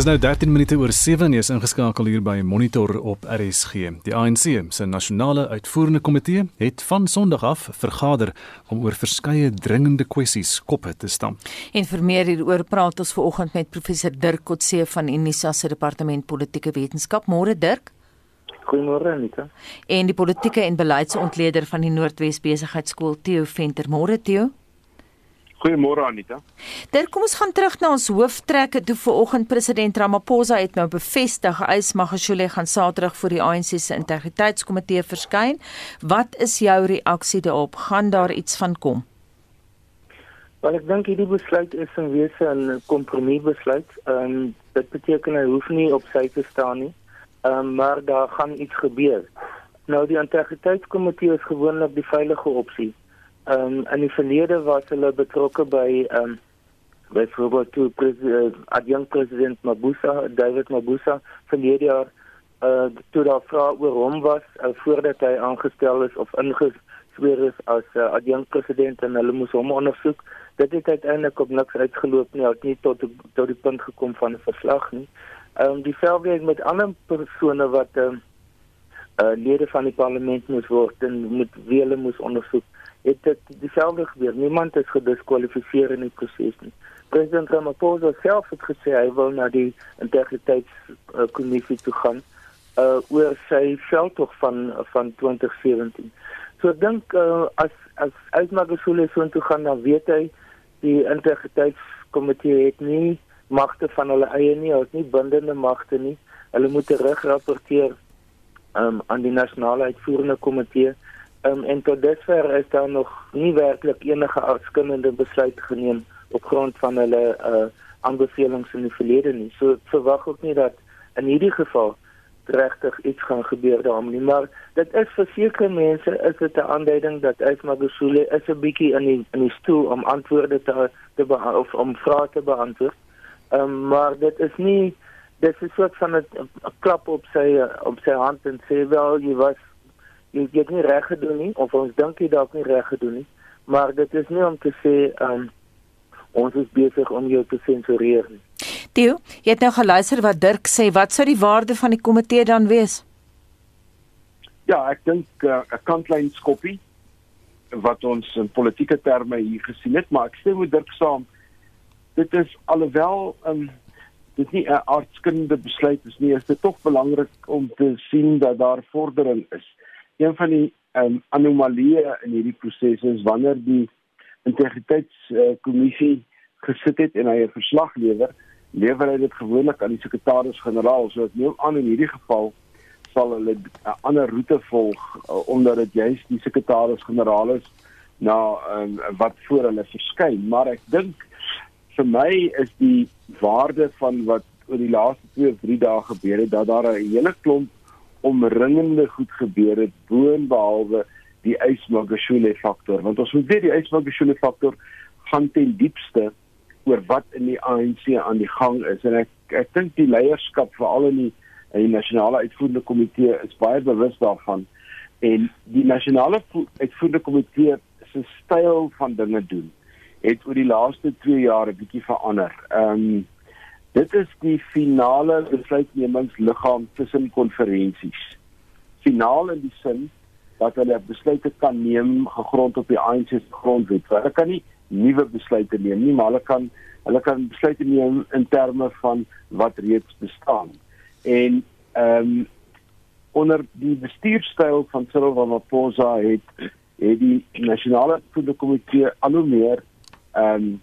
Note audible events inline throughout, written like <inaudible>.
Dis nou 13 minute oor 7 en jy is ingeskakel hier by Monitor op RSG. Die ANC se nasionale uitvoerende komitee het van Sondag af vergader om oor verskeie dringende kwessies koppe te stamp. En vir meer hieroor praat ons vanoggend met professor Dirk Kotse van Unisa se departement politieke wetenskap. Môre Dirk. Goeiemôre Anita. En die politieke en beleidsontleder van die Noordwes Besigheidsskool Theo Venter. Môre Theo. Goeiemôre Anita. Daar kom ons gaan terug na ons hooftrekke toe vanoggend president Ramaphosa het nou bevestig Ys Magashule gaan Saterdag voor die ANC se integriteitskomitee verskyn. Wat is jou reaksie daarop? Gaan daar iets van kom? Wel ek dink hierdie besluit is in wese 'n kompromiebesluit. Ehm um, dit beteken hy hoef nie op sy te staan nie. Ehm um, maar daar gaan iets gebeur. Nou die integriteitskomitee is gewoonlik die veilige opsie. Ehm um, in die verlede was hulle betrokke by ehm um, byvoorbeeld toe president uh, adjunct president Mabuza, David Mabuza verlede jaar eh uh, toe daar vra oor hom was uh, voordat hy aangestel is of ingesweer is as uh, adjunct president en hulle moes hom ondersoek. Dit het uiteindelik op niks uitgeloop nie, het nie tot tot die punt gekom van 'n verslag nie. Ehm um, dieselfde met ander persone wat ehm um, uh, lede van die parlement moes word en moet wie hulle moes ondersoek het dit dieselfde gebeur. Niemand is gediskwalifiseer in die proses nie. President Ramaphosa self het gesê hy wil na die integriteitskommissie toe gaan uh oor sy veldtog van van 2017. So ek dink uh, as as uitmaakgesule so toe gaan dan weet hy die integriteitskomitee het nie magte van hulle eie nie, hulle het nie bindende magte nie. Hulle moet terug rapporteer um, aan die nasionale uitvoerende komitee Um, en tot dusver is daar nog nie werklik enige afskinnende besluit geneem op grond van hulle uh aanbevelings in die verlede nie. So verwag ek nie dat in hierdie geval regtig iets gaan gebeur daarom nie, maar dit is vir sekere mense is dit 'n aanduiding dat Ismagosule is 'n bietjie in die in die stoel om antwoorde te te of om vrae te beantwoord. Ehm um, maar dit is nie dit is soort van 'n klap op sy op sy hand en sê wel jy was jy het nie reg gedoen nie of ons dink jy dalk nie reg gedoen nie maar dit is nie om te sê um, ons is besig om jou te sensureer nie. Theo jy het nou geluister wat Dirk sê. Wat sou die waarde van die komitee dan wees? Ja ek dink uh, 'n uh, kantlyn skoppie wat ons in politieke terme hier gesien het maar ek sê met Dirk saam. Dit is alhoewel um, dit nie 'n aardskinde besluit is nie is dit tog belangrik om te sien dat daar vordering is een van die um, anomalieë in hierdie proses is wanneer die integriteitskommissie uh, gesit het en hy 'n verslag lewer, lewer hy dit gewoonlik aan die sekretaris-generaal. So ek neem aan in hierdie geval sal hulle 'n uh, ander roete volg uh, omdat dit juist die sekretaris-generaal is na um, wat voor hulle verskyn. Maar ek dink vir my is die waarde van wat oor die laaste 2 of 3 dae gebeur het dat daar 'n hele klomp omringende goed gebeur het boonbehalwe die Ysmagashule faktor want ons moet weet die Ysmagashule faktor gaan ten diepste oor wat in die ANC aan die gang is. En ek ek dink die leierskap veral in die in die nasionale uitvoerende komitee is baie bewus daarvan. En die nasionale uitvoerende komitee se styl van dinge doen het oor die laaste 2 jaar 'n bietjie verander. Ehm um, Dit is die finale besluitnemingsliggaam tussen konferensies. Finaal in die sin dat hulle besluite kan neem gegrond op die ANC se grondwet. Hulle kan nie nuwe besluite neem nie, maar hulle kan hulle kan besluite neem in terme van wat reeds bestaan. En ehm um, onder die bestuurstyl van Cyril Ramaphosa het het die nasionale voedselkomitee al hoe meer ehm um,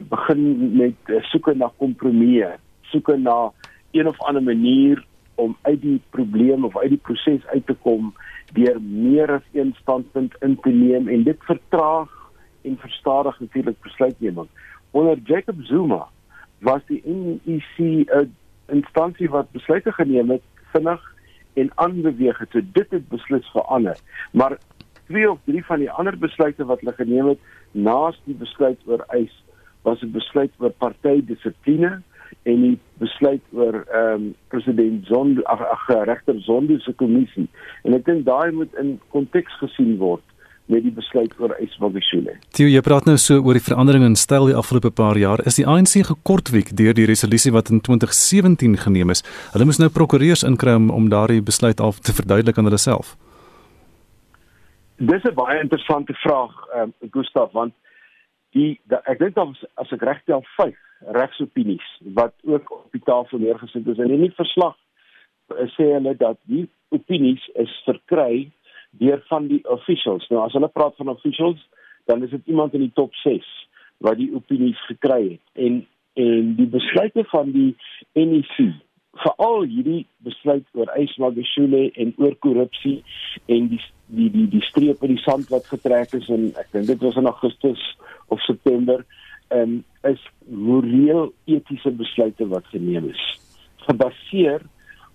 begin met uh, soeke na kompromieë, soeke na een of ander manier om uit die probleem of uit die proses uit te kom deur meer as een standpunt in te neem en dit vertraag en verstadig natuurlik besluitneming. Onder Jacob Zuma was die NEC 'n instansie wat besluite geneem het vinnig en aanbeweeg het. So dit het beslis verander. Maar twee of drie van die ander besluite wat hulle geneem het naas die besluit oor eis was 'n besluit oor partydissipline en die besluit oor ehm um, president Zondo ag ag regter Zondo se kommissie. En ek dink daai moet in konteks gesien word met die besluit oor Ismagashule. Tio, jy praat nou so oor die verandering in styl die afgelope paar jaar. Is die ANC gekortwiek deur die resolusie wat in 2017 geneem is? Hulle moes nou prokureurs inkry om, om daardie besluit af te verduidelik aan hulle self. Dis 'n baie interessante vraag, ehm um, Gustaf, want die, die ek dink dan as ek regtel 5 regsopinies wat ook op die tafel neergesit is en in die verslag sê hulle dat die opinies is verkry deur van die officials. Nou as hulle praat van officials, dan is dit iemand in die top 6 wat die opinies gekry het. En en die besluite van die NEC veral hierdie besluit oor Ysmagashule en oor korrupsie en die die die die streep in die sand wat getrek is en ek dink dit was in Augustus of September um, is moreel etiese besluite wat geneem is gebaseer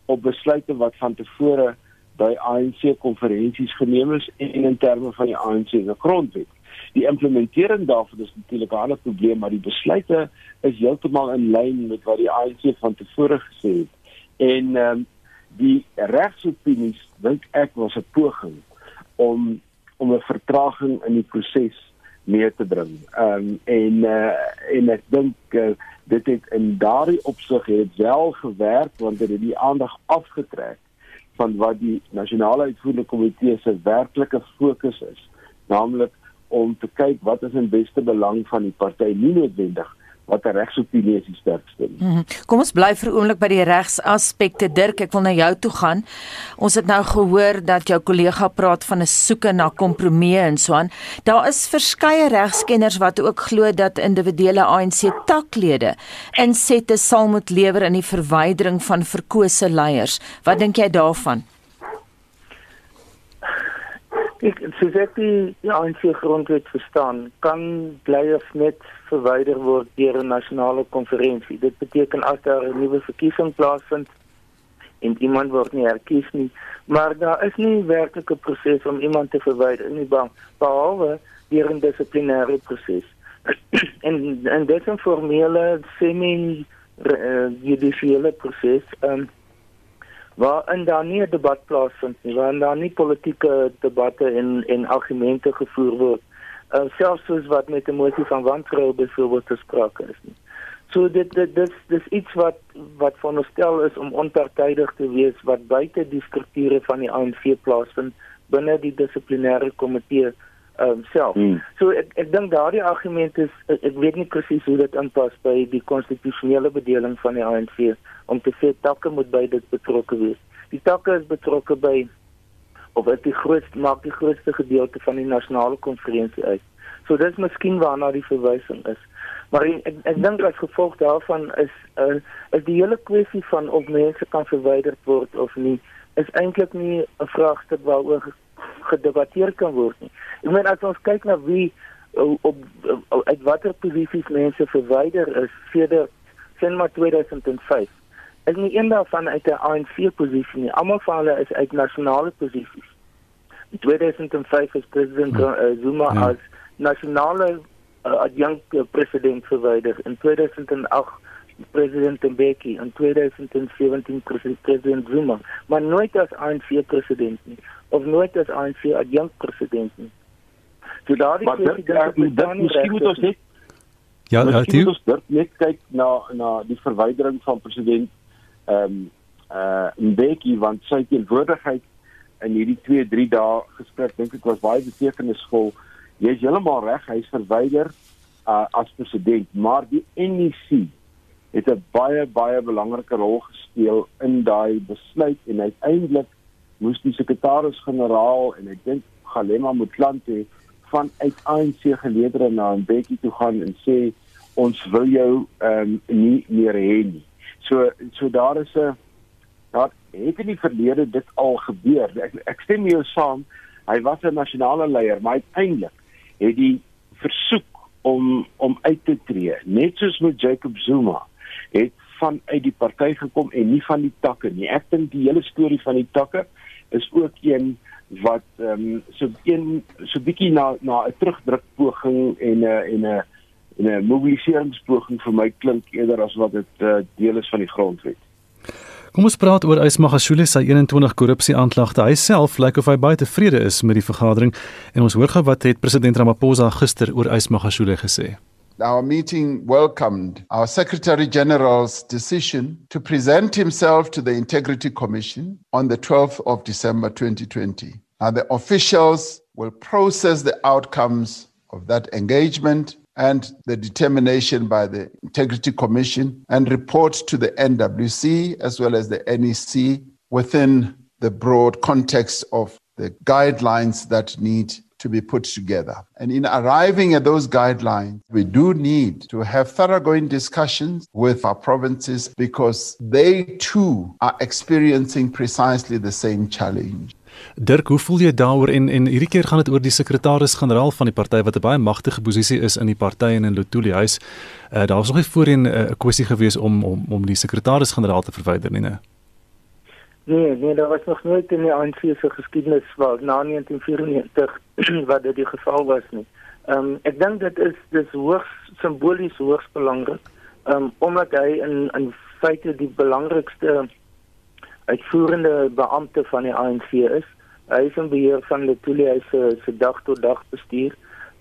op besluite wat van tevore by ANC konferensies geneem is en in terme van die ANC se grondwet. Die implementering daarvan is natuurlik 'n ander probleem, maar die besluite is heeltemal in lyn met wat die ANC van tevore gesê het. En ehm um, die regsopinies dink ek was 'n poging om om 'n vertraging in die proses mee te bring. Ehm um, en uh, en ek dink uh, dit het in daardie opsig het wel gewerk want dit het die aandag afgetrek van wat die nasionale uitvoerende komitee se werklike fokus is, naamlik om te kyk wat is in beste belang van die party nie noodwendig wat 'n regsopinie is die sterkste. Mm -hmm. Kom ons bly vir oomblik by die regsaspekte. Dirk, ek wil na jou toe gaan. Ons het nou gehoor dat jou kollega praat van 'n soeke na kompromie en so aan. Daar is verskeie regskenners wat ook glo dat individuele ANC taklede insette sal moet lewer in die verwydering van verkose leiers. Wat dink jy daarvan? Ek sê dit die ANC grondwet verstaan kan of net verwyder word deur 'n nasionale konferensie. Dit beteken as daar 'n nuwe verkiesing plaasvind en iemand word nie herkies nie, maar daar is nie werklike proses om iemand te verwyder nie, behalwe deur 'n dissiplinêre proses. <clears throat> en en dit is 'n formele semi uh, judiciële proses. Um, waarin daar nie 'n debat plaasvind nie, waarin daar nie politieke debatte en en argumente gevoer word uh, selfs soos wat met 'n motie van wantroue byvoorbeeld gesprake is nie. So dit dit dis dis iets wat wat veronderstel is om onpartydig te wees wat buite die strukture van die ANC plaasvind binne die dissiplinêre komitee um, self. Hmm. So ek ek dink daardie argument is ek, ek weet nie presies hoe dit aanpas by die konstitusionele bedeling van die ANC om te sê takke moet by dit betrokke wees. Die takke is betrokke by of dit die grootste maak die grootste gedeelte van die nasionale konferensie uit. So dis miskien waarna die verwysing is. Maar ek ek dink as gevolg daarvan is uh, is die hele kwessie van of mense kan verwyder word of nie is eintlik nie 'n vraagstuk waaroor gedebatteer kan word nie. Ek meen as ons kyk na wie uh, op uh, uit watter posisies mense verwyder is sedert sin maar 2005 is nie een daarvan uit 'n ANC posisie nie. Almal van hulle is uit nasionale posisies. In 2005 is president ja. uh, Zuma ja. as nasionale uh, adjunct uh, president verwyder. In 2008 president Mbeki en 2017 president Zuma, maar nooit as ANC president nie of nooit as ANC adjunct president nie. So daardie president miskien moet ons net Ja, ja, jy moet net kyk na na die verwydering van president ehm um, uh Mbeki want sy teenwoordigheid in hierdie 2 3 dae gesprek dink ek was baie betekenisvol. Jy is heeltemal reg, hy's verwyder uh as president, maar die NEC het 'n baie baie belangrike rol gespeel in daai besluit en uiteindelik moes die sekretaris-generaal en ek dink Galema Motlanthe van uit ANC geleedere na Mbeki toe gaan en sê ons wil jou ehm um, nie meer hê nie. So so daar is 'n daar het in die verlede dit al gebeur. Ek ek stem mee saam. Hy was 'n nasionale leier, maar uiteindelik het die versoek om om uit te tree, net soos met Jacob Zuma, het van uit die party gekom en nie van die takke nie. Ek dink die hele storie van die takke is ook een wat ehm um, so een so bietjie na na 'n terugdruk poging en 'n en 'n en 'n mobiliseringspoging vir my klink eerder as wat dit uh, deel is van die grondwet. Kom ons praat oor Ysmagashule se 21 korrupsie-aanklagte. Hy self lyk of hy baie tevrede is met die vergadering en ons hoor gou wat het president Ramaphosa gister oor Ysmagashule gesê. Our meeting welcomed our Secretary General's decision to present himself to the Integrity Commission on the 12th of December 2020. Now, the officials will process the outcomes of that engagement and the determination by the Integrity Commission and report to the NWC as well as the NEC within the broad context of the guidelines that need to be put together. And in arriving at those guidelines, we do need to have thoroughgoing discussions with our provinces because they too are experiencing precisely the same challenge. Dirk, hoe voel jy daaroor en en hierdie keer gaan dit oor die sekretaris-generaal van die party wat 'n baie magtige posisie is in die party en in Lotuli huis. Uh, daar was nog nie voorheen eh, 'n uh, kwessie gewees om om om die sekretaris-generaal te verwyder nie, nee. Nee, nee, daar was nog nooit in die ANC se geskiedenis waar na 1994 <clears throat> wat dit die geval was nie. Ehm um, ek dink dit is dis hoogs simbolies hoogs belangrik. Ehm um, omdat hy in in feite die belangrikste uitvoerende beampte van die ANC is. Hy is in beheer van Letuli se se dag tot dag bestuur.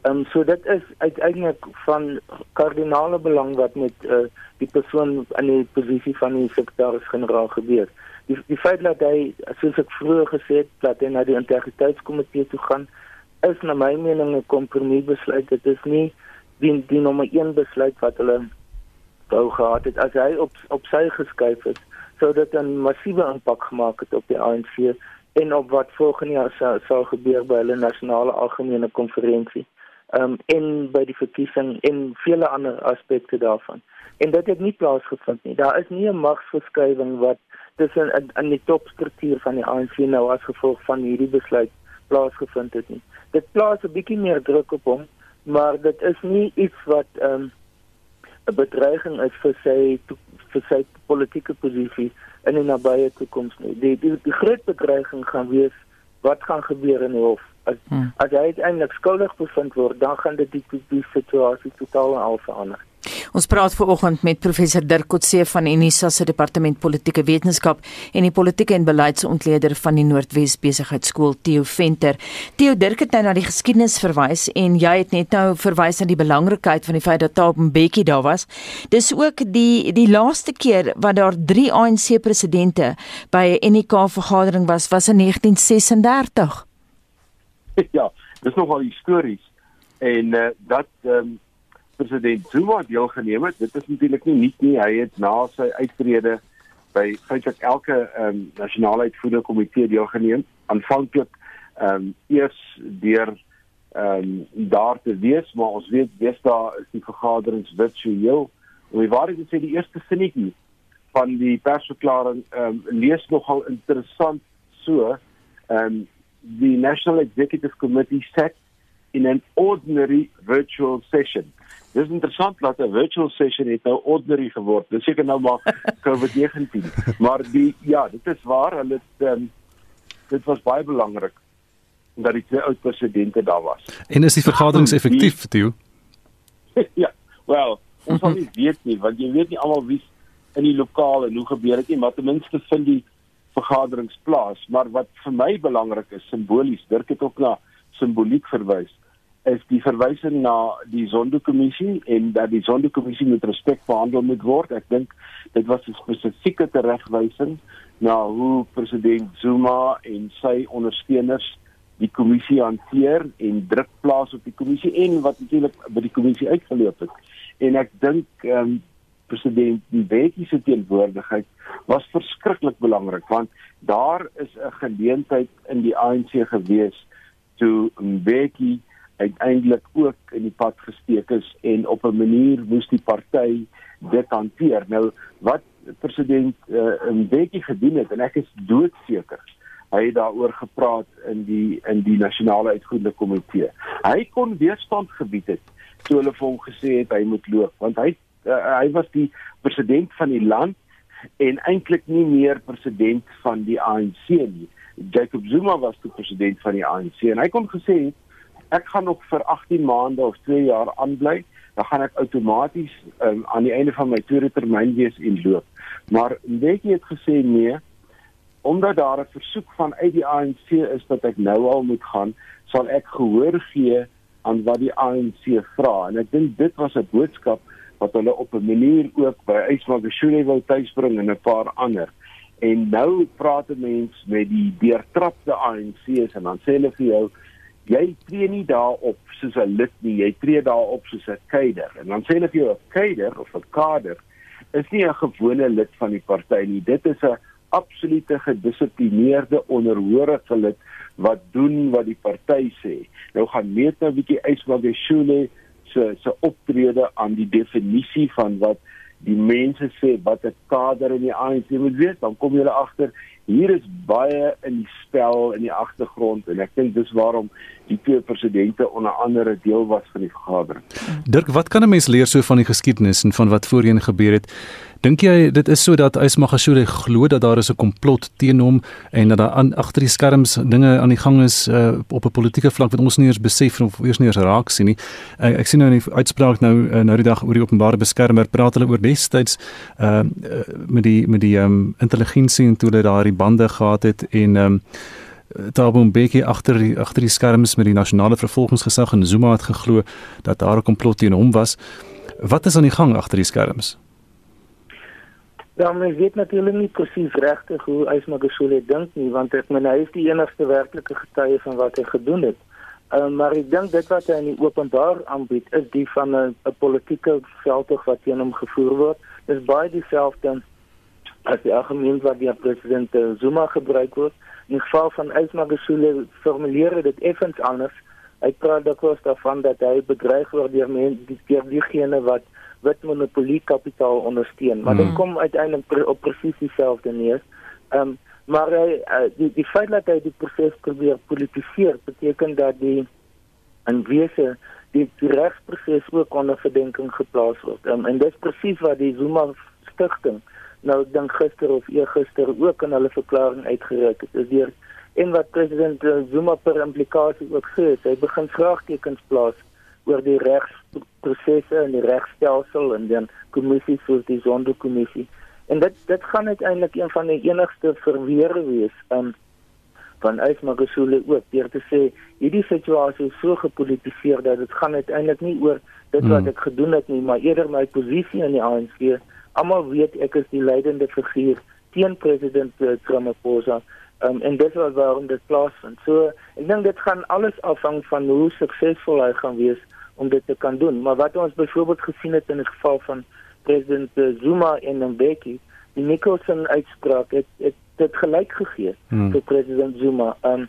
Ehm um, so dit is uiteindelik van kardinale belang wat met uh, die persoon in die posisie van die sekretaris-generaal gebeur. Die die feit dat hy soos ek vroeër gesê het dat hy na die integriteitskomitee toe gaan is na my mening 'n kompromie besluit. Dit is nie die die nommer 1 besluit wat hulle wou gehad het as hy op op sy geskuif het sou dit 'n massiewe impak gemaak het op die ANC en op wat volgende jaar sou sou gebeur by hulle nasionale algemene konferensie. Ehm um, en by die verkiesing en vele ander aspekte daarvan. En dit het nie plaasgevind nie. Daar is nie 'n magsverskywing wat tussen in, in die topstruktuur van die ANC nou as gevolg van hierdie besluit plaasgevind het nie. Dit plaas 'n bietjie meer druk op hom, maar dit is nie iets wat ehm um, 'n bedreiging is vir sy vir sy politieke posisie in die nabye toekoms nie. Die, die die groot bedreiging gaan wees wat gaan gebeur in die hof. As hmm. as hy uiteindelik skuldig bevind word, dan gaan dit die, die, situasie totaal en al verander. Ons praat vanoggend met professor Dirk Kotse van Unisa se departement politieke wetenskap en die politieke en beleidsontleder van die Noordwes Besigheidsskool Theo Venter. Theo Dirk het nou na die geskiedenis verwys en jy het net nou verwys na die belangrikheid van die feit dat Thabo Mbeki daar was. Dis ook die die laaste keer wat daar 3 ANC presidente by 'n NK vergadering was was in 1936. <laughs> Ja, dis nogal histories en uh, dat um, president Zuma deelgeneem het. Dit is natuurlik nie nuut nie. Hy het na sy uittrede by feitelik elke ehm um, nasionale uitvoerende komitee deelgeneem. Aanvanklik ehm um, eers deur ehm um, daar te wees, maar ons weet wees daar is die vergaderings virtueel. En wie waar dit sê die eerste sinnetjie van die persverklaring ehm um, lees nogal interessant so ehm um, the National Executive Committee sat in an ordinary virtual session. Dis interessant dat 'n virtual session het nou ordinary geword. Dis seker nou maar <laughs> COVID-19. Maar die ja, dit is waar, hulle het um, dit was baie belangrik dat die twee oud presidente daar was. En is die vergaderings effektief, Theo? <laughs> ja, wel, ons sal nie weet nie, want jy weet nie almal wie in die lokaal en hoe gebeur dit nie, maar ten minste vind die vergaderings plaas, maar wat vir my belangrik is, simbolies, Dirk het ook na simboliek verwys is die verwysing na die Zondo-kommissie en dat die Zondo-kommissie met respek behandel moet word. Ek dink dit was 'n spesifieke teregwysing na hoe president Zuma en sy ondersteuners die kommissie hanteer en druk plaas op die kommissie en wat natuurlik by die kommissie uitgeloop het. En ek dink ehm um, president Mbeki se teenwoordigheid was verskriklik belangrik want daar is 'n geleentheid in die ANC gewees toe Mbeki uiteindelik ook in die pad gesteek is en op 'n manier moes die party dit hanteer. Nou wat president uh, Mbeki gedoen het en ek is doodseker hy het daaroor gepraat in die in die nasionale uitvoerende komitee. Hy kon weerstand gebied het toe hulle vir hom gesê het hy moet loop want hy uh, hy was die president van die land en eintlik nie meer president van die ANC nie. Jacob Zuma was die president van die ANC en hy kon gesê het ek gaan nog vir 18 maande of 2 jaar aanbly dan gaan ek outomaties um, aan die einde van my tweede termyn wees en loop. Maar Mbeki het gesê nee, omdat daar 'n versoek van uit die ANC is dat ek nou al moet gaan, sal ek gehoor gee aan wat die ANC vra. En ek dink dit was 'n boodskap wat hulle op 'n manier ook by Ysmagashule wou tuisbring en 'n paar ander. En nou praat 'n mens met die deurtrapte ANC's en dan sê hulle vir jou jy tree nie daarop soos 'n lid nie, jy tree daarop soos 'n keider. En dan sê hulle vir jou 'n keider of 'n kader is nie 'n gewone lid van die party nie. Dit is 'n absolute gedissiplineerde onderhorige lid wat doen wat die party sê. Nou gaan meet nou 'n bietjie Ysmagashule se se optrede aan die definisie van wat die mense sê wat 'n kader in die ANC moet wees, dan kom jy agter hier is baie in die spel in die agtergrond en ek dink dis waarom die twee presidente onder andere deel was van die vergadering. Dirk, wat kan 'n mens leer so van die geskiedenis en van wat voorheen gebeur het? Dink jy dit is so dat Ysmagashule glo dat daar is 'n komplot teen hom en dat daar aan agter die skerms dinge aan die gang is uh, op 'n politieke vlak wat ons nie eens besef of eers nie eens raak sien nie. Uh, ek sien nou in die uitspraak nou uh, nou die dag oor die openbare beskermer praat hulle oor destyds uh, met die met die um, intelligensie en toe hulle daai bande gehad het en um, Thabo Mbeki agter agter die skerms met die nasionale vervolgingsgesag en Zuma het geglo dat daar 'n komplot teen hom was. Wat is aan die gang agter die skerms? Ja, men weet natuurlik nie presies regtig hoe Ysmagashule dink nie, want ek meen hy is die enigste werklike getuie van wat hy gedoen het. Uh, maar ek dink dit wat hy in die openbaar aanbied is die van 'n politieke veldtog wat teen hom gevoer word. Dis baie dieselfde as die argument wat deur president Zuma gebruik word in geval van Ysmagashule formuleer dit effens anders. Hy praat dikwels daarvan dat hy bedreig word deur mense deur diegene wat wit monopolie kapitaal ondersteun, maar dit mm. kom uiteindelik pre op presies dieselfde neer. Ehm um, maar hy uh, die die feit dat hy die proses probeer politiseer beteken dat die in wese die, die regsproses ook onder verdenking geplaas word. Um, en dis presies wat die Zuma stigting nou dink gister of eergister ook in hulle verklaring uitgereik het. Is deur en wat president Zuma per implikasie ook sê, hy begin vraagtekens plaas oor die regsprosesse en die regstelsel en dan kommissies soos die Sonderkommissie. En dit dit gaan uiteindelik een van die enigste verweere wees um, van Ysmagashule ook deur te sê hierdie situasie is so gepolitiseer dat dit gaan uiteindelik nie oor dit wat hmm. ek gedoen het nie, maar eerder my posisie in die ANC almal weet ek is die leidende figuur teen president uh, Ramaphosa um, en dit was waarom dit plaasvind. So ek dink dit gaan alles afhang van hoe suksesvol hy gaan wees om dit te kan doen. Maar wat ons byvoorbeeld gesien het in die geval van president uh, Zuma en Mbeki, die Nicholson uitspraak het, het dit gelyk gegee hmm. vir president Zuma. Um,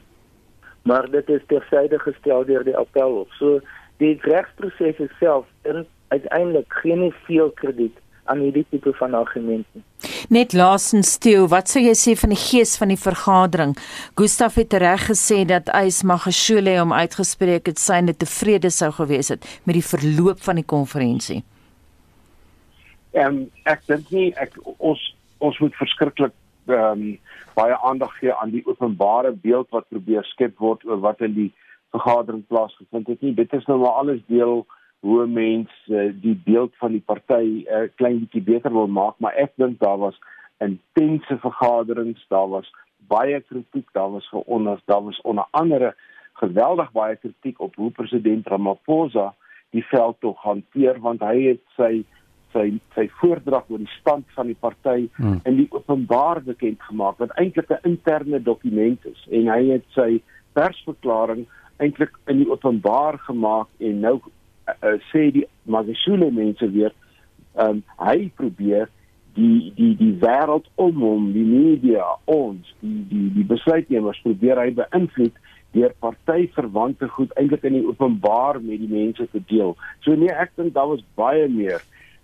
maar dit is tersyde gestel deur die appelhof. So die regsproses self en uiteindelik geen veel krediet aan hierdie tipe van argumente. Net laasens Theo, wat sou jy sê van die gees van die vergadering? Gustaf het reg gesê dat Ys Magashule hom uitgespreek het syne tevrede sou gewees het met die verloop van die konferensie. Ehm ek dink nie ek ons ons moet verskriklik ehm um, baie aandag gee aan die openbare beeld wat probeer skep word oor wat in die vergadering plaasgevind het nie. Dit is nou maar alles deel hoe mense uh, die beeld van die party 'n uh, eh, klein bietjie beter wil maak, maar ek dink daar was intense vergaderings, daar was baie kritiek, daar was veronder, daar was onder andere geweldig baie kritiek op hoe president Ramaphosa die veld tog hanteer want hy het sy sy sy voordrag oor die stand van die party hmm. in die openbaar bekend gemaak wat eintlik 'n interne dokument is en hy het sy persverklaring eintlik in die openbaar gemaak en nou uh, sê die Magashule mense weer um, hy probeer die die die wêreld om hom die media ons die die die besluitnemers probeer hy beïnvloed deur partyverwante goed eintlik in die openbaar met die mense te deel. So nee, ek dink daar was baie meer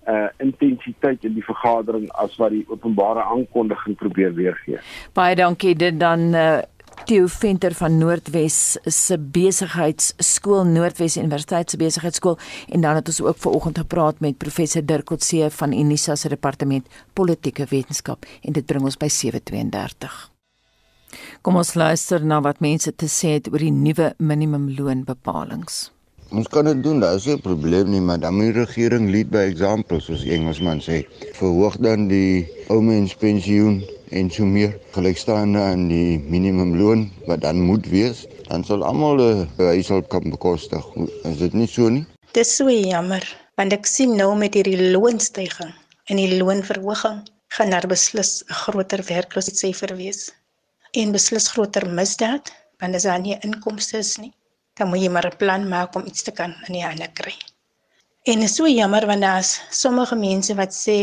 uh intensiteit in die vergadering as wat die openbare aankondiging probeer weergee. Baie dankie dit dan uh Theo Venter van Noordwes se besigheidskool Noordwes Universiteit se besigheidskool en dan het ons ook ver oggend gepraat met professor Dirk Coetzee van Unisa se departement politieke wetenskap en dit bring ons by 732. Kom ons luister na wat mense te sê het oor die nuwe minimumloonbepalinge. Ons kan dit doen, daar is nie 'n probleem nie, maar dan moet die regering lead by example soos Engelsman sê. Verhoog dan die ou mens pensioen en so meer gelykstaande aan die minimumloon wat dan moet wees, dan sal almal 'n huishoudelike kan bekostig. Is dit nie so nie? Dis so jammer, want ek sien nou met hierdie loonstygings en die loonverhoging gaan daar beslis 'n groter werkloosheidsyfer wees en beslis groter misdaad want as daar nie inkomste is nie dan moet jy maar 'n plan maak om iets te kan in die hande kry. En is so jammer want daar's sommige mense wat sê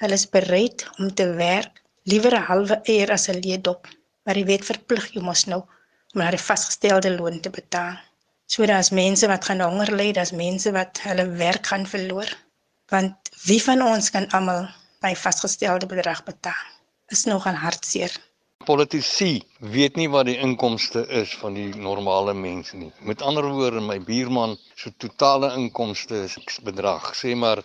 hulle is bereid om te werk liewer 'n halwe uur as 'n leedop, maar die wet verplig jou mos nou om na die vasgestelde loon te betaal. So daar's mense wat gaan honger ly, daar's mense wat hulle werk gaan verloor. Want wie van ons kan almal by vasgestelde bedrag betaal? Is nogal hartseer. Politici weet nie wat die inkomste is van die normale mense nie. Met ander woorde, my buurman se totale inkomste is bedrag, sê maar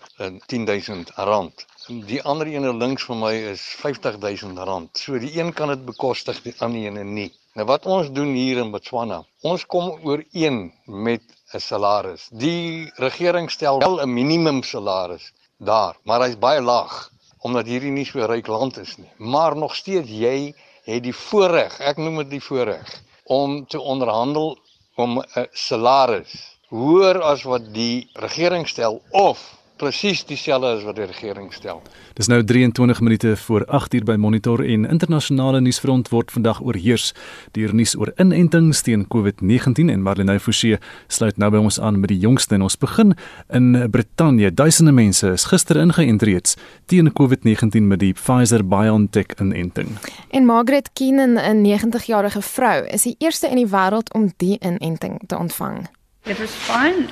10000 eh, rand. Die ander ene links van my is 50000 rand. So die een kan dit bekostig, die ander ene nie. Nou wat ons doen hier in Botswana, ons kom ooreen met 'n salaris. Die regering stel wel 'n minimum salaris daar, maar hy's baie laag omdat hierdie nie so ryk land is nie. Maar nog steeds jy het die voorreg, ek noem dit die voorreg om te onderhandel om 'n salaris hoër as wat die regering stel of presies dieselfde as wat die regering stel. Dis nou 23 minute voor 8uur by Monitor en internasionale nuusfront word vandag oorheers deur nuus oor inentings teen COVID-19 en Marlene Forsie sluit nou by ons aan met die jongste en ons begin in Brittanje. Duisende mense is gister ingeënt reeds teen COVID-19 met die Pfizer-BioNTech inenting. En Margaret Keenan, 'n 90-jarige vrou, is die eerste in die wêreld om die inenting te ontvang. It was fine.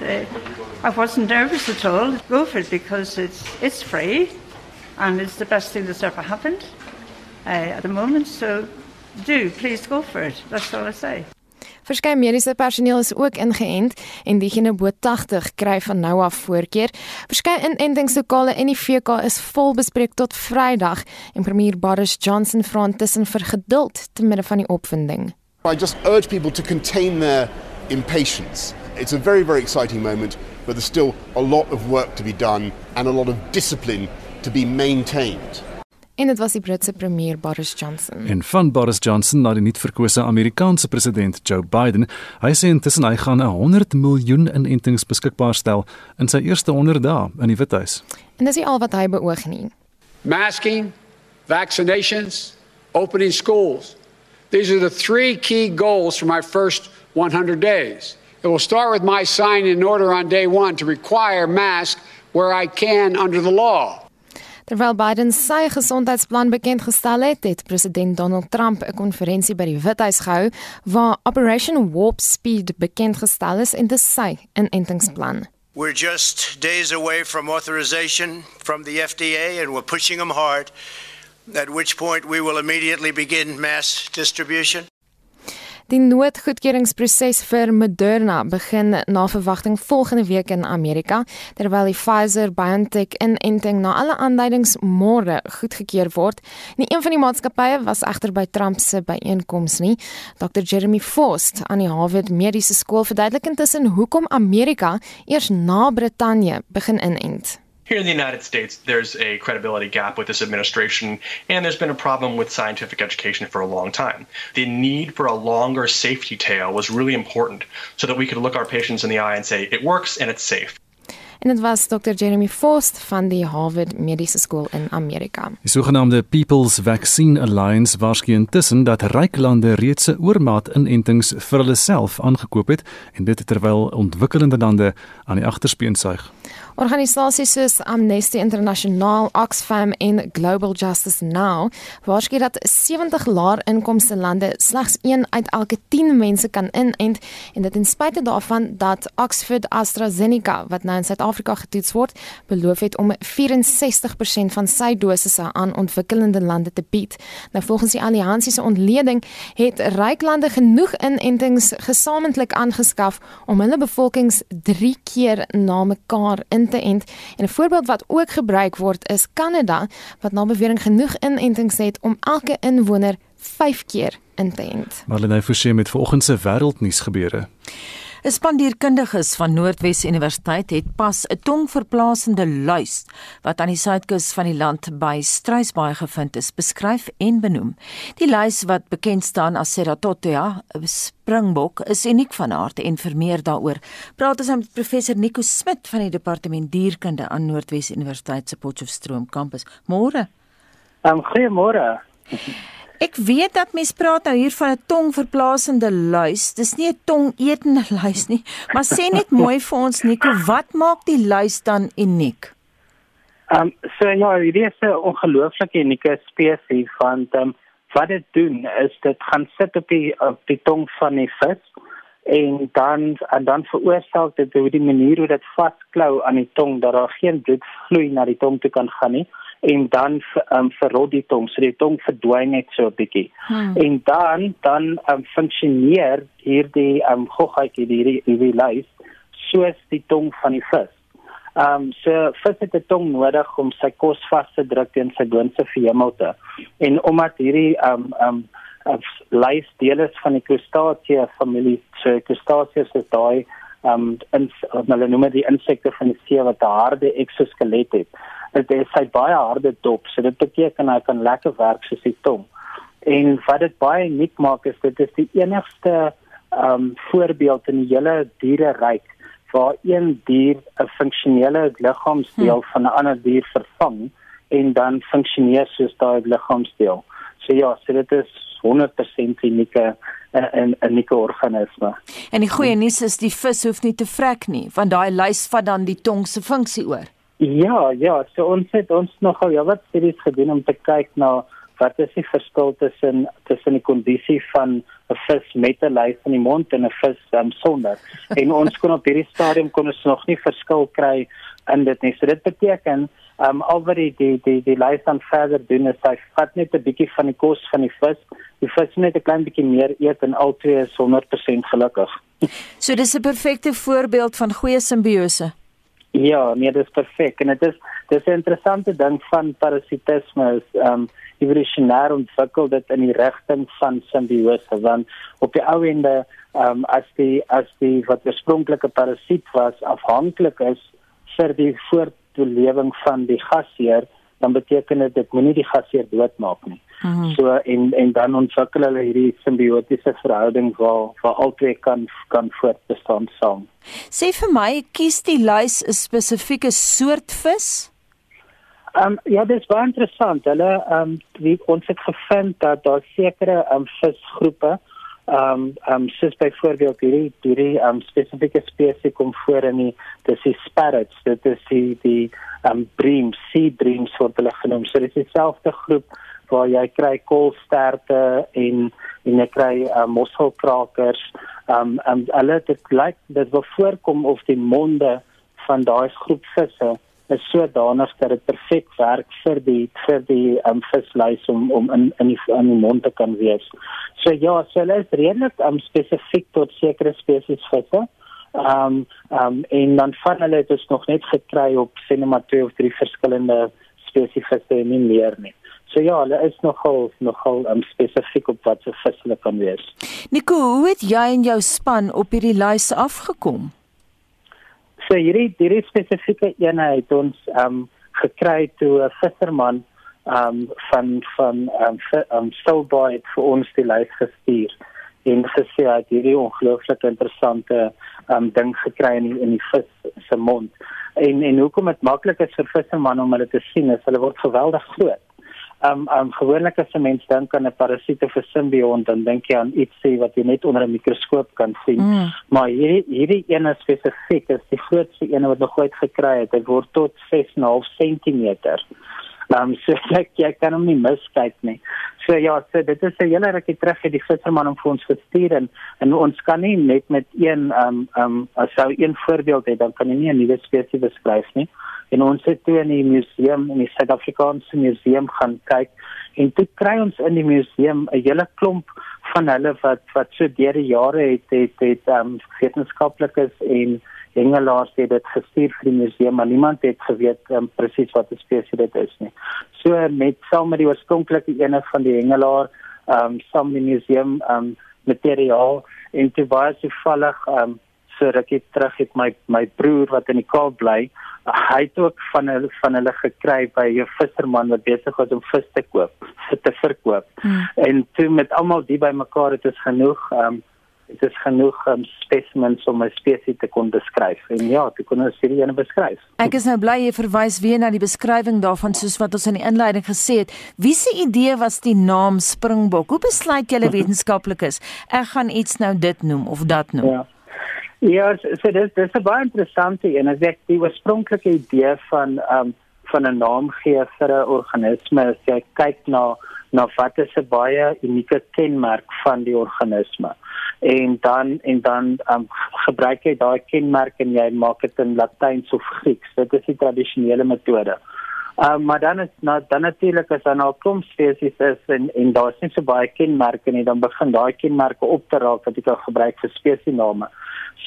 I wasn't nervous at all. Go for it because it's it's free, and it's the best thing that's ever happened uh, at the moment. So, do please go for it. That's all I say. Verskeie mediese personeel is ook ingeënt en diegene bo 80 kry van nou af voorkeur. Verskeie inentingslokale en die VK is vol bespreek tot Vrydag en premier Boris Johnson vra intussen vir geduld te midde van die opwinding. I just urge people to contain their impatience. It's a very, very exciting moment, but there's still a lot of work to be done and a lot of discipline to be maintained. En dit was die Britse premier Boris Johnson. En van Boris Johnson na die nuut verkose Amerikaanse president Joe Biden. Hy sê intussen hy gaan 'n 100 miljoen inentings beskikbaar stel in sy eerste 100 dae in die Withuis. En dis nie al wat hy beoog nie. Masking, vaccinations, opening schools. These are the three key goals for my first 100 days. It will start with my signing an order on day one to require masks where I can under the law. Terwyl Biden sy gesondheidsplan bekend gestel het, het president Donald Trump 'n konferensie by die Withuis gehou waar Operation Warp Speed bekend gestel is en dit sy inentingsplan. We're just days away from authorization from the FDA and we're pushing them hard at which point we will immediately begin mass distribution. Die noodgoedkeuringsproses vir Moderna begin na verwagting volgende week in Amerika, terwyl die Pfizer-BioNTech inenting na alle aanduidings môre goedgekeur word. Nie een van die maatskappye was egter by Trump se byeenkoms nie. Dr. Jeremy Faust aan die Harvard Mediese Skool verduidelik intussen hoekom Amerika eers na Brittanje begin inent. Here in the United States, there's a credibility gap with this administration, and there's been a problem with scientific education for a long time. The need for a longer safety tail was really important so that we could look our patients in the eye and say, it works and it's safe. En dit was Dr Jeremy Faust van die Harvard Mediese Skool in Amerika. Die sogenaamde People's Vaccine Alliance waarskynlik intussen dat ryk lande reeds 'n oormaat inentings vir hulle self aangekoop het en dit terwyl ontwikkelende lande aan die agterspeen suig. Organisasies soos Amnesty International, Oxfam en Global Justice Now waarsku dat 70 laer inkomste lande slegs 1 uit elke 10 mense kan inent en dit ten spyte daarvan dat Oxford AstraZeneca wat nou in Suid-Afrika getoets word, beloof het om 64% van sy dosisse aan ontwikkelende lande te bied. Nou volgens die alliansie se ontleding het ryk lande genoeg inentings gesamentlik aangeskaf om hulle bevolkings 3 keer na mekaar in te ent en 'n voorbeeld wat ook gebruik word is Kanada wat na bewering genoeg inentings het om elke inwoner 5 keer in te ent. Marlene Forsie met vanoggend se wêreldnuus gebeure. 'n Span dierkundiges van Noordwes Universiteit het pas 'n tongverplasende luis wat aan die suidkus van die land by Struisbaai gevind is, beskryf en benoem. Die luis wat bekend staan as Ceratothea springbok, is uniek van aard en vir meer daaroor praat ons met professor Nico Smit van die departement dierkunde aan Noordwes Universiteit se Potchefstroom kampus. Môre. Um, Goeiemôre. Ek weet dat mense praat nou hier van 'n tongverplasende luis. Dis nie 'n tongetende luis nie, maar sê net <laughs> mooi vir ons Nico, wat maak die luis dan uniek? Ehm um, so ja, dit is 'n ongelooflike unieke spesies van ehm um, wat dit doen is dit gaan sit op die op die tong van die vis en dan en dan veroorsaak dit hoe die manier hoe dit vasklou aan die tong dat daar geen bloed vloei na die tong toe kan gaan nie en dan um, verrot die tong, so die tong verdwyn net so 'n bietjie. Hmm. En dan dan um, funksioneer hierdie um, goggaatjie hierdie hierdie lys soos die tong van die vis. Ehm um, so vis het 'n tong nodig om sy kos vas te druk teen sy boonste verhemelte. En omdat hierdie ehm um, ehm um, lys deel is van die crustacea familie, so crustaceus is daai ehm um, hulle noem dit die insekte van die see wat 'n harde exoskelet het dit is hy baie harde dop, so dit beteken hy kan lekker werk soos die tong. En wat dit baie uniek maak is dit is die enigste ehm um, voorbeeld in die hele diereryk waar een dier 'n funksionele liggaamsdeel hmm. van 'n ander dier vervang en dan funksioneer soos daai liggaamsdeel. So ja, so dit is 100% unieke 'n 'n unieke organisme. En die goeie nuus is die vis hoef nie te vrek nie, want daai lys vat dan die tong se funksie oor. Ja, ja, so ons het ons nogal ja wat studies gedoen om te kyk na wat is die verskil tussen tussen die kondisie van 'n vis met 'n lyf in die mond en 'n vis um, sonder. <laughs> en ons kon op hierdie stadium kon ons nog nie verskil kry in dit nie. So dit beteken um, al wat die die die, die lyf dan verder doen is hy vat net 'n bietjie van die kos van die vis. Die vis net 'n klein bietjie meer eet en albei is 100% gelukkig. so dis 'n perfekte voorbeeld van goeie simbiose. Ja, nee, dit is perfek. En dit is dis 'n interessante ding van parasitisme is ehm um, evolusionêr ontwikkel dit in die rigting van simbiose want op die ou ende ehm um, as die as die wat oorspronklike parasiet was afhanklik is vir die voortlewing van die gasheer dan beteken dit dit moenie die gasheer doodmaak nie. -hmm. So en en dan ontwikkel hulle hierdie simbiotiese verhouding waar waar albei kan kan voortbestaan saam. Sê vir my, kies die luis 'n spesifieke soort vis? Ehm um, ja, dit is baie interessant. Hulle ehm um, wie ons het gevind dat daar sekere ehm um, visgroepe ehm um, ehm um, soos byvoorbeeld hierdie hierdie ehm um, spesifieke spesies kom voor in die dis die sparrows. Dit is die die ehm um, breams, sea breams word hulle genoem. So dit is dieselfde groep waar jy kry koolsterte en en jy kry uh, mosselkrakers. Um um hulle dit lyk dit wil voorkom of die monde van daai groep visse is sodanig dat dit perfek werk vir die vir die um visluis om om in in die in die mond te kan wees. So ja, so hulle is redelik um spesifiek tot sekere spesies visse. Um um en dan van hulle het ons nog net gekry op sinema twee of drie verskillende spesies visse en nie meer nie. So ja, hulle is nogal nogal um, spesifiek op wat se vis hulle kan wees. Nico, hoe het jy en jou span op hierdie lys afgekom? So hierdie hierdie spesifieke eenheid ons um gekry toe 'n visserman um van van um, um Soulboy vir ons die lys gestuur en gesê hy het hierdie ongelooflik interessante um ding gekry in in die vis se mond. En en hoekom dit maklik is vir visserman om hulle te sien is hulle word geweldig groot um um gewoonlik as 'n mens dink aan 'n parasiet of 'n simbiont dan dink jy aan iets wat jy net onder 'n mikroskoop kan sien. Mm. Maar hierdie hierdie een spesifiek is die grootste een wat nog ooit gekry het. Dit word tot 6.5 cm. Um <laughs> so ek jy kan hom nie miskyk nie. So ja, so dit is 'n hele rukkie terug het die visserman hom vir ons gestuur en, en ons kan nie net met een um um as sou een voorbeeld hê dan kan jy nie 'n nuwe spesies beskryf nie en ons het toe in die museum in die Suid-Afrikaanse museum gaan kyk en toe kry ons in die museum 'n hele klomp van hulle wat wat so deur die jare het het het um, wetenskaplikes en hengelaars het dit gestuur vir die museum maar niemand het geweet um, presies wat 'n spesies dit is nie. So met saam met die oorspronklike ene van die hengelaar ehm um, saam die museum ehm um, materiaal en toe baie toevallig ehm um, so rukkie terug het my my broer wat in die Kaap bly, hy het ook van hulle van hulle gekry by 'n visserman wat besig was om vis te koop, vir te verkoop. Hmm. En toe met almal die bymekaar het is genoeg ehm um, dit is genoeg um, specimens om 'n spesies te kon beskryf. En ja, dit kon ons hierdie ene beskryf. Ek is nou bly jy verwys weer na die beskrywing daarvan soos wat ons in die inleiding gesê het. Wie se idee was die naam Springbok? Hoe besluit julle <laughs> wetenskaplikes ek gaan iets nou dit noem of dat noem? Ja. Ja, so dit dis 'n baie interessante een. As ek die oorspronklike idee van um, van 'n naam gee vir 'n organisme, as jy kyk na na wat is 'n baie unieke kenmerk van die organisme en dan en dan um, gebruik jy daai kenmerk en jy maak dit in Latyns of Grieks. Dit is die tradisionele metode. Um, maar dan is nou dan natuurlik as dan al kom spesies is en en daar's nie so baie kenmerke nie, dan begin daai kenmerke op te raak wat jy kan gebruik vir spesiesname.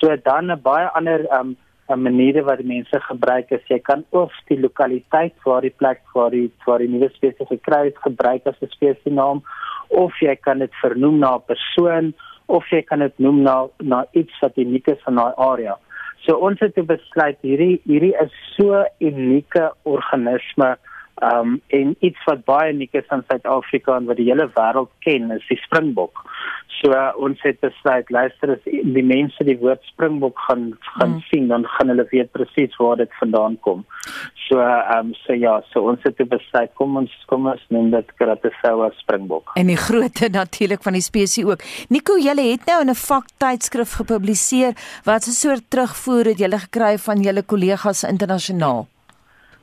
So dan 'n baie ander um maniere wat mense gebruik is jy kan of die lokaliteit waar die plek waar die waar die nuwe spesies gekry het gebruik as 'n spesiesnaam of jy kan dit vernoem na 'n persoon of jy kan dit noem na na iets wat uniek is van daai area. So ons het besluit hierdie hierdie is so unieke organisme um en iets wat baie uniek is in Suid-Afrika en wat die hele wêreld ken is die springbok. So uh, ons het besluit luister as die mense die woord springbok gaan gaan mm. sien dan gaan hulle weet presies waar dit vandaan kom. So um so ja, so ons het besluit kom ons kom ons noem dit Kratosaurus springbok. En die grootte natuurlik van die spesies ook. Nico, julle het nou in 'n vaktydskrif gepubliseer wat 'n soort terugvoer het julle gekry van julle kollegas internasionaal.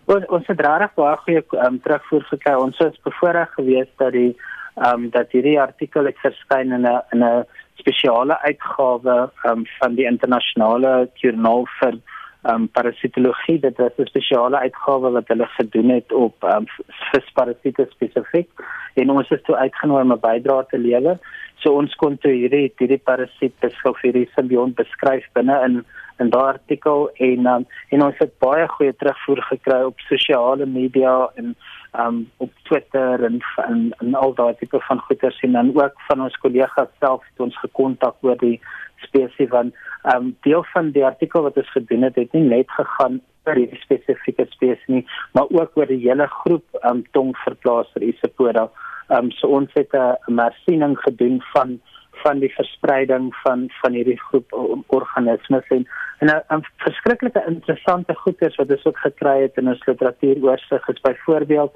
Ons ons het regtig baie goeie um, terugvoer gekry. Ons is bevoorreg geweest dat die ehm um, dat hierdie artikel het verskyn in 'n in 'n spesiale uitgawe um, van die internasionale joernaal vir ehm um, parasitologie. Dit is 'n spesiale uitgawe wat hulle gedoen het op ehm um, visparasiete spesifiek. En ons is toe uitgenooi om 'n bydrae te lewer. So ons kon toe hierdie hierdie parasiet beskryf hierdie simbiont beskryf binne in in daardie artikel en um, en ons het baie goeie terugvoer gekry op sosiale media en um op Twitter en en, en al daai tipe van goeters en dan ook van ons kollegas self het ons gekontak oor die spesies van um deel van die artikel wat ons gedoen het het nie net gegaan oor die spesifieke spesies nie maar ook oor die hele groep um tongverplaaser Isopoda um so ons het 'n mersiening gedoen van van die verspreiding van van hierdie groep organismes en en 'n verskriklike interessante goeters wat ons ook gekry het in ons literatuuroorsigh is byvoorbeeld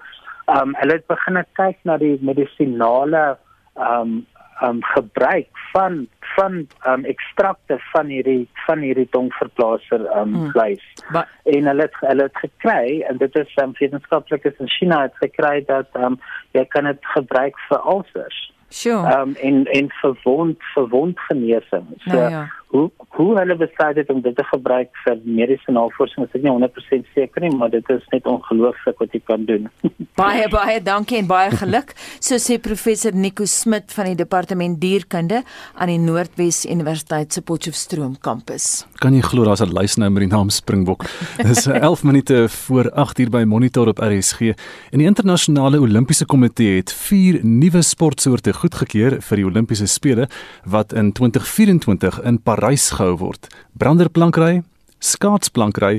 um hulle het begin kyk na die medisinale um um gebruik van van um ekstrakte van hierdie van hierdie tongverplaaser um hmm. vleis. Hmm. En hulle het hulle het gekry en dit is um wetenskaplikes in China het gekry dat um jy kan dit gebruik vir ulcers. Sure. Um en en verwond verwond genesing. So nou ja. Hoe hoe hulle besluit het om dit te gebruik vir mediese navorsing, is ek nie 100% seker nie, maar dit is net ongelooflik wat jy kan doen. <laughs> baie baie dankie en baie geluk, so sê professor Nico Smit van die departement dierkunde aan die Noordwes Universiteit se Potchefstroom kampus. Kan jy glo daar's 'n lys nou met die naam Springbok? Dis 11 minute voor 8 uur by Monitor op RSG. En die internasionale Olimpiese Komitee het vier nuwe sportsoorte goedgekeur vir die Olimpiese spele wat in 2024 in Parys gehou word. Branderplankry, skaatsplankry,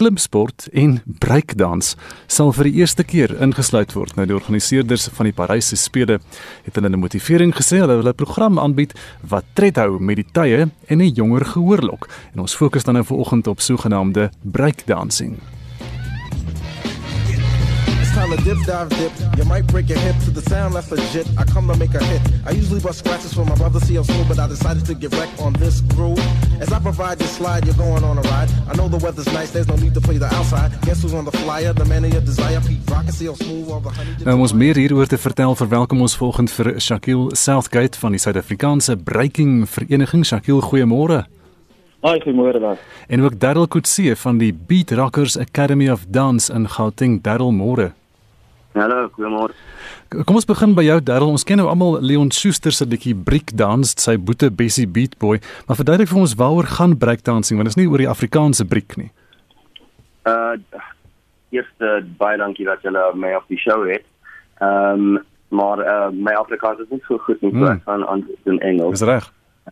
klimsport en breakdans sal vir die eerste keer ingesluit word. Nou die organiseerders van die Parysse spele het hulle 'n motivering gesê hulle wil 'n program aanbied wat tred hou met die tye en 'n jonger gehoorlok. En ons fokus dan nou vanoggend op sogenaamde breakdancing. Tyler dip dive dip. You might break your hip to the sound that's legit. I come to make a hit. I usually bust scratches for my brother CL Slow, but I decided to get wrecked on this groove. As I provide this slide, you're going on a ride. I know the weather's nice, there's no need to play the outside. Guess who's on the flyer? The man of your desire, Pete Rock and CL Smooth all the honey. Nou ons meer hieroor te vertel, verwelkom ons volgende vir Shaquille Southgate van die Suid-Afrikaanse Breaking Vereniging. Shaquille, goeiemôre. Hi, goeiemôre dan. En ook Darryl Kutse van die Beat Rockers Academy of Dance in Gauteng. Darryl, môre. Hallo, goeiemôre. Kom ons begin by jou Darryl. Ons ken nou almal Leon Schuster se bietjie break dance, sy boete Bessie Beat Boy, maar verduidelik vir ons waaroor gaan break dancing want dit is nie oor die Afrikaanse breek nie. Uh eerste baie dankie dat julle my op die show het. Ehm um, maar uh, my Afrikaans is nie so goed nie, so hmm. ek gaan aan in Engels. Dis reg.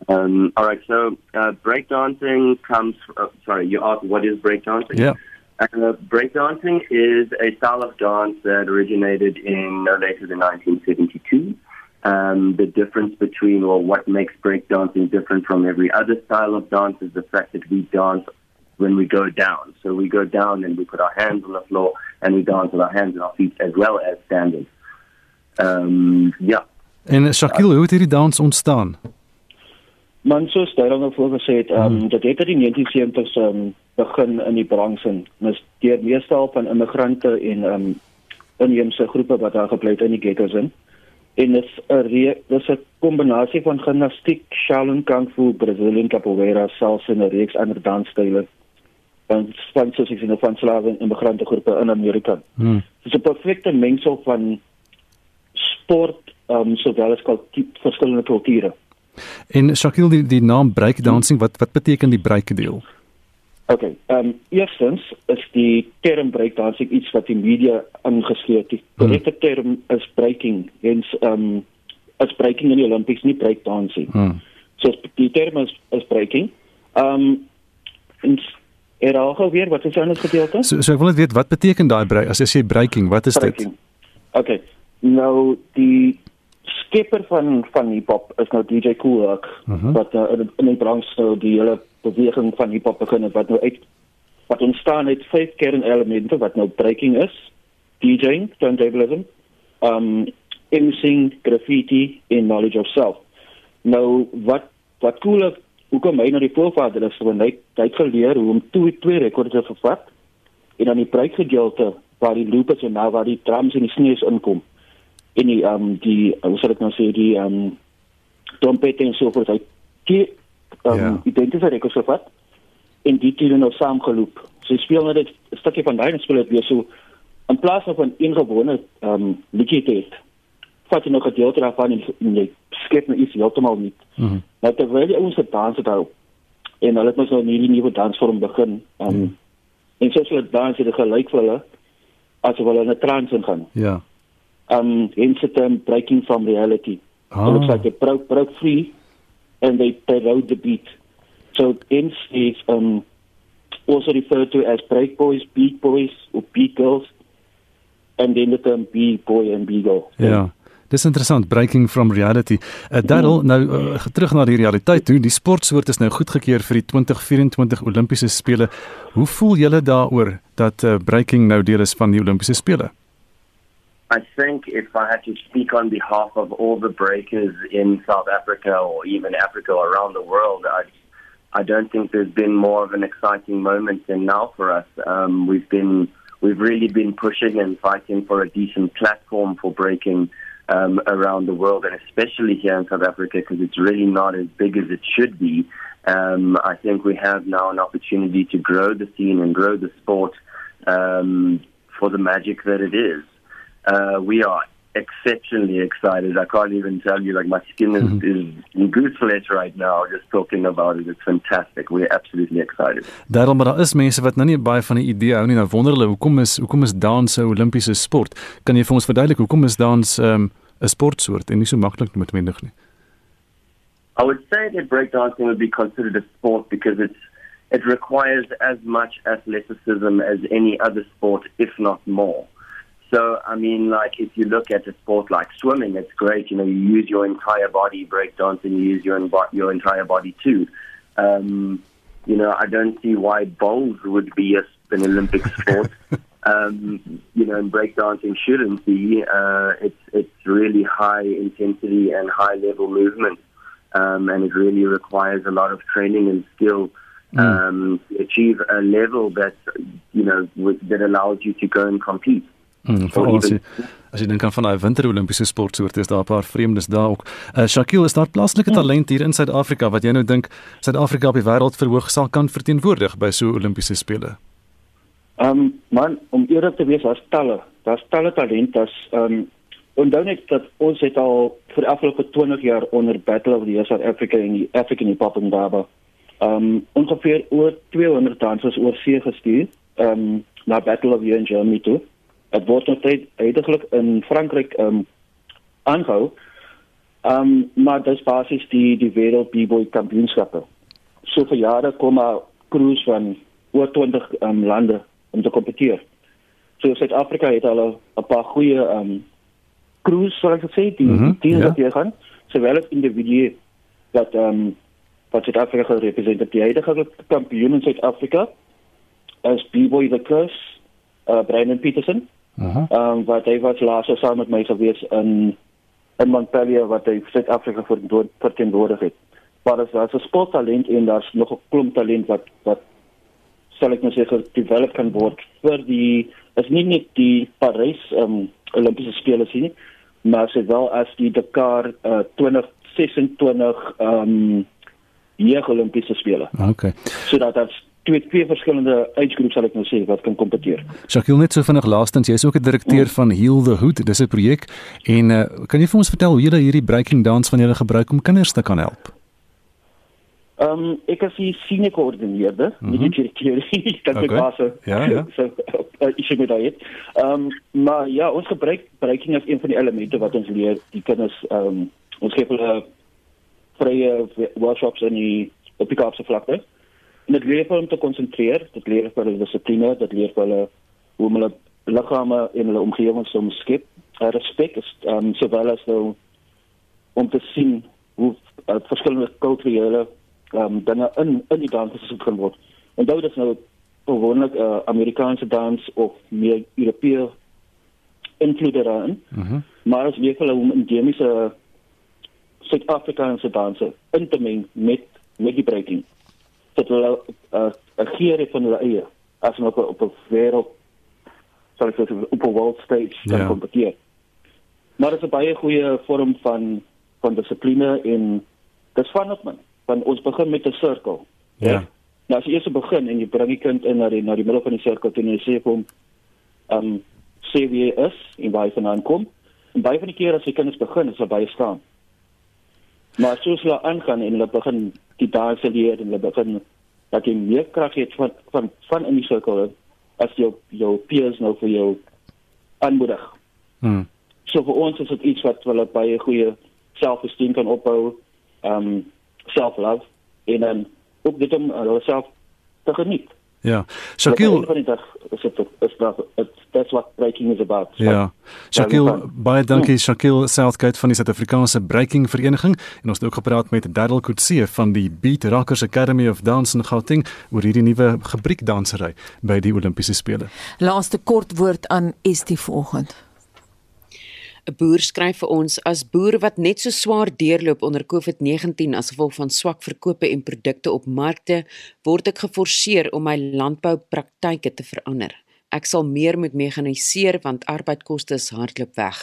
Um, all right, so uh, breakdancing comes. Uh, sorry, you asked what is breakdancing? Yeah. Uh, breakdancing is a style of dance that originated in no later than 1972. Um, the difference between, well, what makes breakdancing different from every other style of dance is the fact that we dance when we go down. So we go down and we put our hands on the floor and we dance with our hands and our feet as well as standing. Um, yeah. En Shakil, hoe het hierdie dans ontstaan? Man soos daarom nou voorgesê het, ehm um, dit het in die 1970s ehm um, begin in die Bronxen. Dis deur meestal van immigrante en um, inheemse groepe wat daar gebly het in die ghettos in. En dit is 'n dis 'n kombinasie van gimnastiek, Shaolin Kung Fu, Brazilian Capoeira, salsa en 'n reeks ander dansstyle van van soos ek sien van slawe en immigrante groepe in Amerika. Hmm. Dit is 'n perfekte mengsel van sport um, sowel as kultuur verskillende kulture. En Shakil die die naam breakdancing, wat wat beteken die breakdeel? Okay, ehm um, eerstens is die term breakdancing iets wat die media ingesleep het. Die korrekte hmm. term is breaking, hence ehm um, is breaking in die Olympics nie breakdancing. Hmm. So die term is, is breaking. Ehm um, en er al weer wat is anders gedeelte? So so ek wil net weet wat beteken daai break as jy sê breaking, wat is breaking. dit? Okay. Nou die skepper van van hiphop is nou DJ Kool Herc uh Mhm. -huh. wat uh, in, in die branche nou die hele beweging van hiphop begin het wat nou uit wat ontstaan het vyf kernelemente wat nou breaking is DJing, turntablism, um MCing, graffiti en knowledge of self. Nou wat wat Kool Herc hoekom hy nou die voorvader is want hy het geleer hoe om twee twee rekorde te vervat en dan die breakgedeelte waar die loop is en nou waar die drums en die sneeuws inkom en die um, die hoe sal ek nou sê die um, trompet en so voort hy um, Ja. identifiseer ek so wat en die twee nou saamgeloop. So speel net 'n stukkie van daai en speel dit weer so in plaas van een gewone ehm um, liedjie te hê. Vat jy nog 'n gedeelte daarvan en en jy skep nou iets heeltemal nie. Mhm. Nou terwyl die ouens gedans het hou en hulle het mos nou hierdie nuwe dansvorm begin. Ehm um, en soos hulle dans het gelyk vir hulle asof hulle in 'n trance ingaan Ja. um hence the term breaking from reality. Ah. It looks like they broke broke free and they they rode the beat. So hence is um also referred to as break boys, beat boys or beat girls and then the term B boy and B girl. Ja. Dis interessant, breaking from reality. Uh, Daryl, nou uh, terug na die realiteit toe. Die sportsoort is nou goedgekeur vir die 2024 Olimpiese spele. Hoe voel julle daaroor dat uh, breaking nou deel is van die Olimpiese spele? I think if I had to speak on behalf of all the breakers in South Africa or even Africa or around the world, I, I don't think there's been more of an exciting moment than now for us. Um, we've been we've really been pushing and fighting for a decent platform for breaking um, around the world, and especially here in South Africa because it's really not as big as it should be. Um, I think we have now an opportunity to grow the scene and grow the sport um, for the magic that it is. Uh, we are exceptionally excited. I can't even tell you, like my skin is, is in gooseflesh right now just talking about it. It's fantastic. We're absolutely excited. Daarom maar daar is mense wat nou nie baie van 'n idee hou nie. Nou wonder hulle hoekom is hoekom is dans 'n Olimpiese sport? Kan jy vir ons verduidelik hoekom is dans 'n um, sportsoort en nie so maklik noodwendig nie? I would say that breakdancing would be considered a sport because it's it requires as much athleticism as any other sport, if not more. So, I mean, like if you look at a sport like swimming, it's great. You know, you use your entire body. Breakdancing, you use your your entire body too. Um, you know, I don't see why bowls would be a, an Olympic <laughs> sport. um, you know, and breakdancing shouldn't be. Uh, it's it's really high intensity and high level movement, um, and it really requires a lot of training and skill um, to achieve a level that you know with, that allows you to go and compete. Hmm, veral as jy as jy dink aan van daai winter Olimpiese sportsoorte is daar 'n paar vreemdes daar ook. Uh, Shakil, is daar plaaslike talent hier in Suid-Afrika wat jy nou dink Suid-Afrika op die wêreld verhoog sal kan verteenwoordig by so Olimpiese spele? Ehm um, man, om eerlik te wees, daar's talle. Daar's talle talent, daar's ehm um, onthou net dat ons het al vir die afgelope 20 jaar onder Battle of the Year South Africa en die African Hip Hop Ndaba. Ehm um, ongeveer oor 200 dansers oor see gestuur ehm um, na Battle of the Year in Germany toe. Dit word nog steeds heidaglik in Frankryk ehm um, aangehou. Ehm um, maar dis basies die die wêreld b-boy kampioenskappe. So vir jare kom maar crews van oor 20 um, lande om te kompeteer. So Suid-Afrika het al 'n paar goeie ehm um, crews sou ek sê die mm -hmm, die wat hier gaan, sowel as individue wat ehm um, wat Suid-Afrika gerepresenteer die huidige kampioen in Suid-Afrika as B-boy the curse uh Brandon Peterson. Mhm. Uh -huh. um, wat hy was laas saam met my gewees in in Montpellier wat hy Suid-Afrika verteenwoordig het. Maar as as 'n sporttalent en daar's nog 'n klomp talent wat wat sal ek nou sê gedevelop kan word vir die is nie net die Parys um Olimpiese spele sien nie, maar se wel as die Dakar uh 2026 um jeug Olimpiese spele. Okay. Sodat daar's twee twee verskillende age groups sal ek nou sê wat kan kompeteer. Shaquille net so vinnig laastens, jy is ook 'n direkteur van Heal the Hood. Dis 'n projek en uh, kan jy vir ons vertel hoe julle hierdie breaking dance van julle gebruik om kinders te kan help? Ehm um, ek as die senior koördineerder, mm -hmm. nie die direkteur nie, <laughs> dat ek was. Ja, ja. <laughs> So ek sê met daai. Ehm um, maar ja, ons gebruik breaking as een van die elemente wat ons leer die kinders ehm um, ons gee hulle vrye workshops in die op die kaapse vlakte. En dit leer hulle om te konsentreer, dit leer hulle dissipline, dit leer hulle hoe hulle liggame en hulle omgewing te omskep. Uh, respek is um, sowel as nou om te sien hoe uh, verskillende kulturele um, dinge in in die dans gesit kan word. Dit is nou gewoonlik 'n uh, Amerikaanse dans of meer Europese invloed daarin. Mhm. Mm maar as weer hulle om endemiese Suid-Afrikaanse danse in te meng met met die breaking dat hulle 'n uh, 'n geer van hulle eie as hulle op 'n wêreld sal ek sê op 'n world stage kan ja. kompeteer. Maar dit is 'n baie goeie vorm van van dissipline en dis van op man. Want ons begin met 'n sirkel. Ja. ja. Nou as jy eers begin en jy bring die kind in na die na die middel van die sirkel en jy sê vir hom ehm um, sê wie is en waar hy vandaan kom. En baie van die kere as die kinders begin, is hulle baie staan. Maar soos hulle aangaan en hulle begin die danse leer en hulle begin dat jy meer krag het van van van in die sirkel as jou jou peers nou vir jou aanmoedig. Hmm. So vir ons is dit iets wat wel baie goeie selfbesteen kan opbou, ehm um, self-love en dan ook dit om hulle self te geniet. Ja. Shakil is dit is dit that's what breaking is about. Ja. Shakil baie dankie Shakil Southgate van die Suid-Afrikaanse Breaking Vereniging en ons het ook gepraat met Daryl Kutse van die Beat Rockers Academy of Dance in Gauteng oor hierdie nuwe gebriekdansery by die Olimpiese spele. Laaste kort woord aan Estie vanoggend. 'n Boer skryf vir ons as boer wat net so swaar deurloop onder COVID-19 as gevolg van swak verkope en produkte op markte, word ek geforseer om my landboupraktyke te verander. Ek sal meer moet mekaniseer want arbeidkoste is hardloop weg.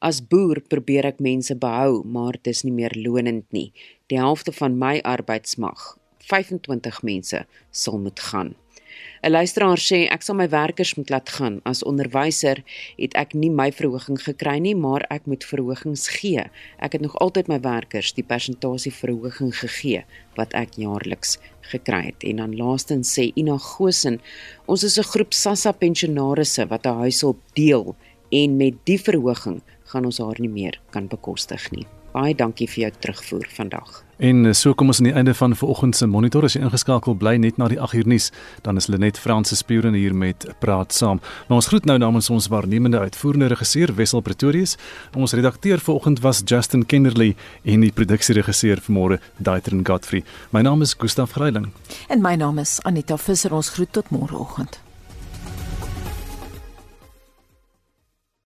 As boer probeer ek mense behou, maar dit is nie meer lonend nie. Die helfte van my arbeidsmag, 25 mense, sal moet gaan. 'n Luisteraar sê ek sal my werkers moet laat gaan. As onderwyser het ek nie my verhoging gekry nie, maar ek moet verhogings gee. Ek het nog altyd my werkers die persentasie verhoging gegee wat ek jaarliks gekry het. En dan laastens sê Ina Gosen, ons is 'n groep SASSA pensionaarsse wat 'n huishulp deel en met die verhoging gaan ons haar nie meer kan bekostig nie. Baie dankie vir jou terugvoer vandag. En so kom ons aan die einde van vanoggend se monitor. As jy ingeskakel bly net na die 8 uur nuus, dan is Lenet Fransis Spuren hier met praat saam. Maar ons groet nou namens ons waarnemende uitvoerende regisseur Wessel Pretorius. Ons redakteur vanoggend was Justin Kennerly en die produksieregisseur vanmôre Daitrin Godfrey. My naam is Gustaf Greiling. En my naam is Anita Visser. Ons groet tot môreoggend.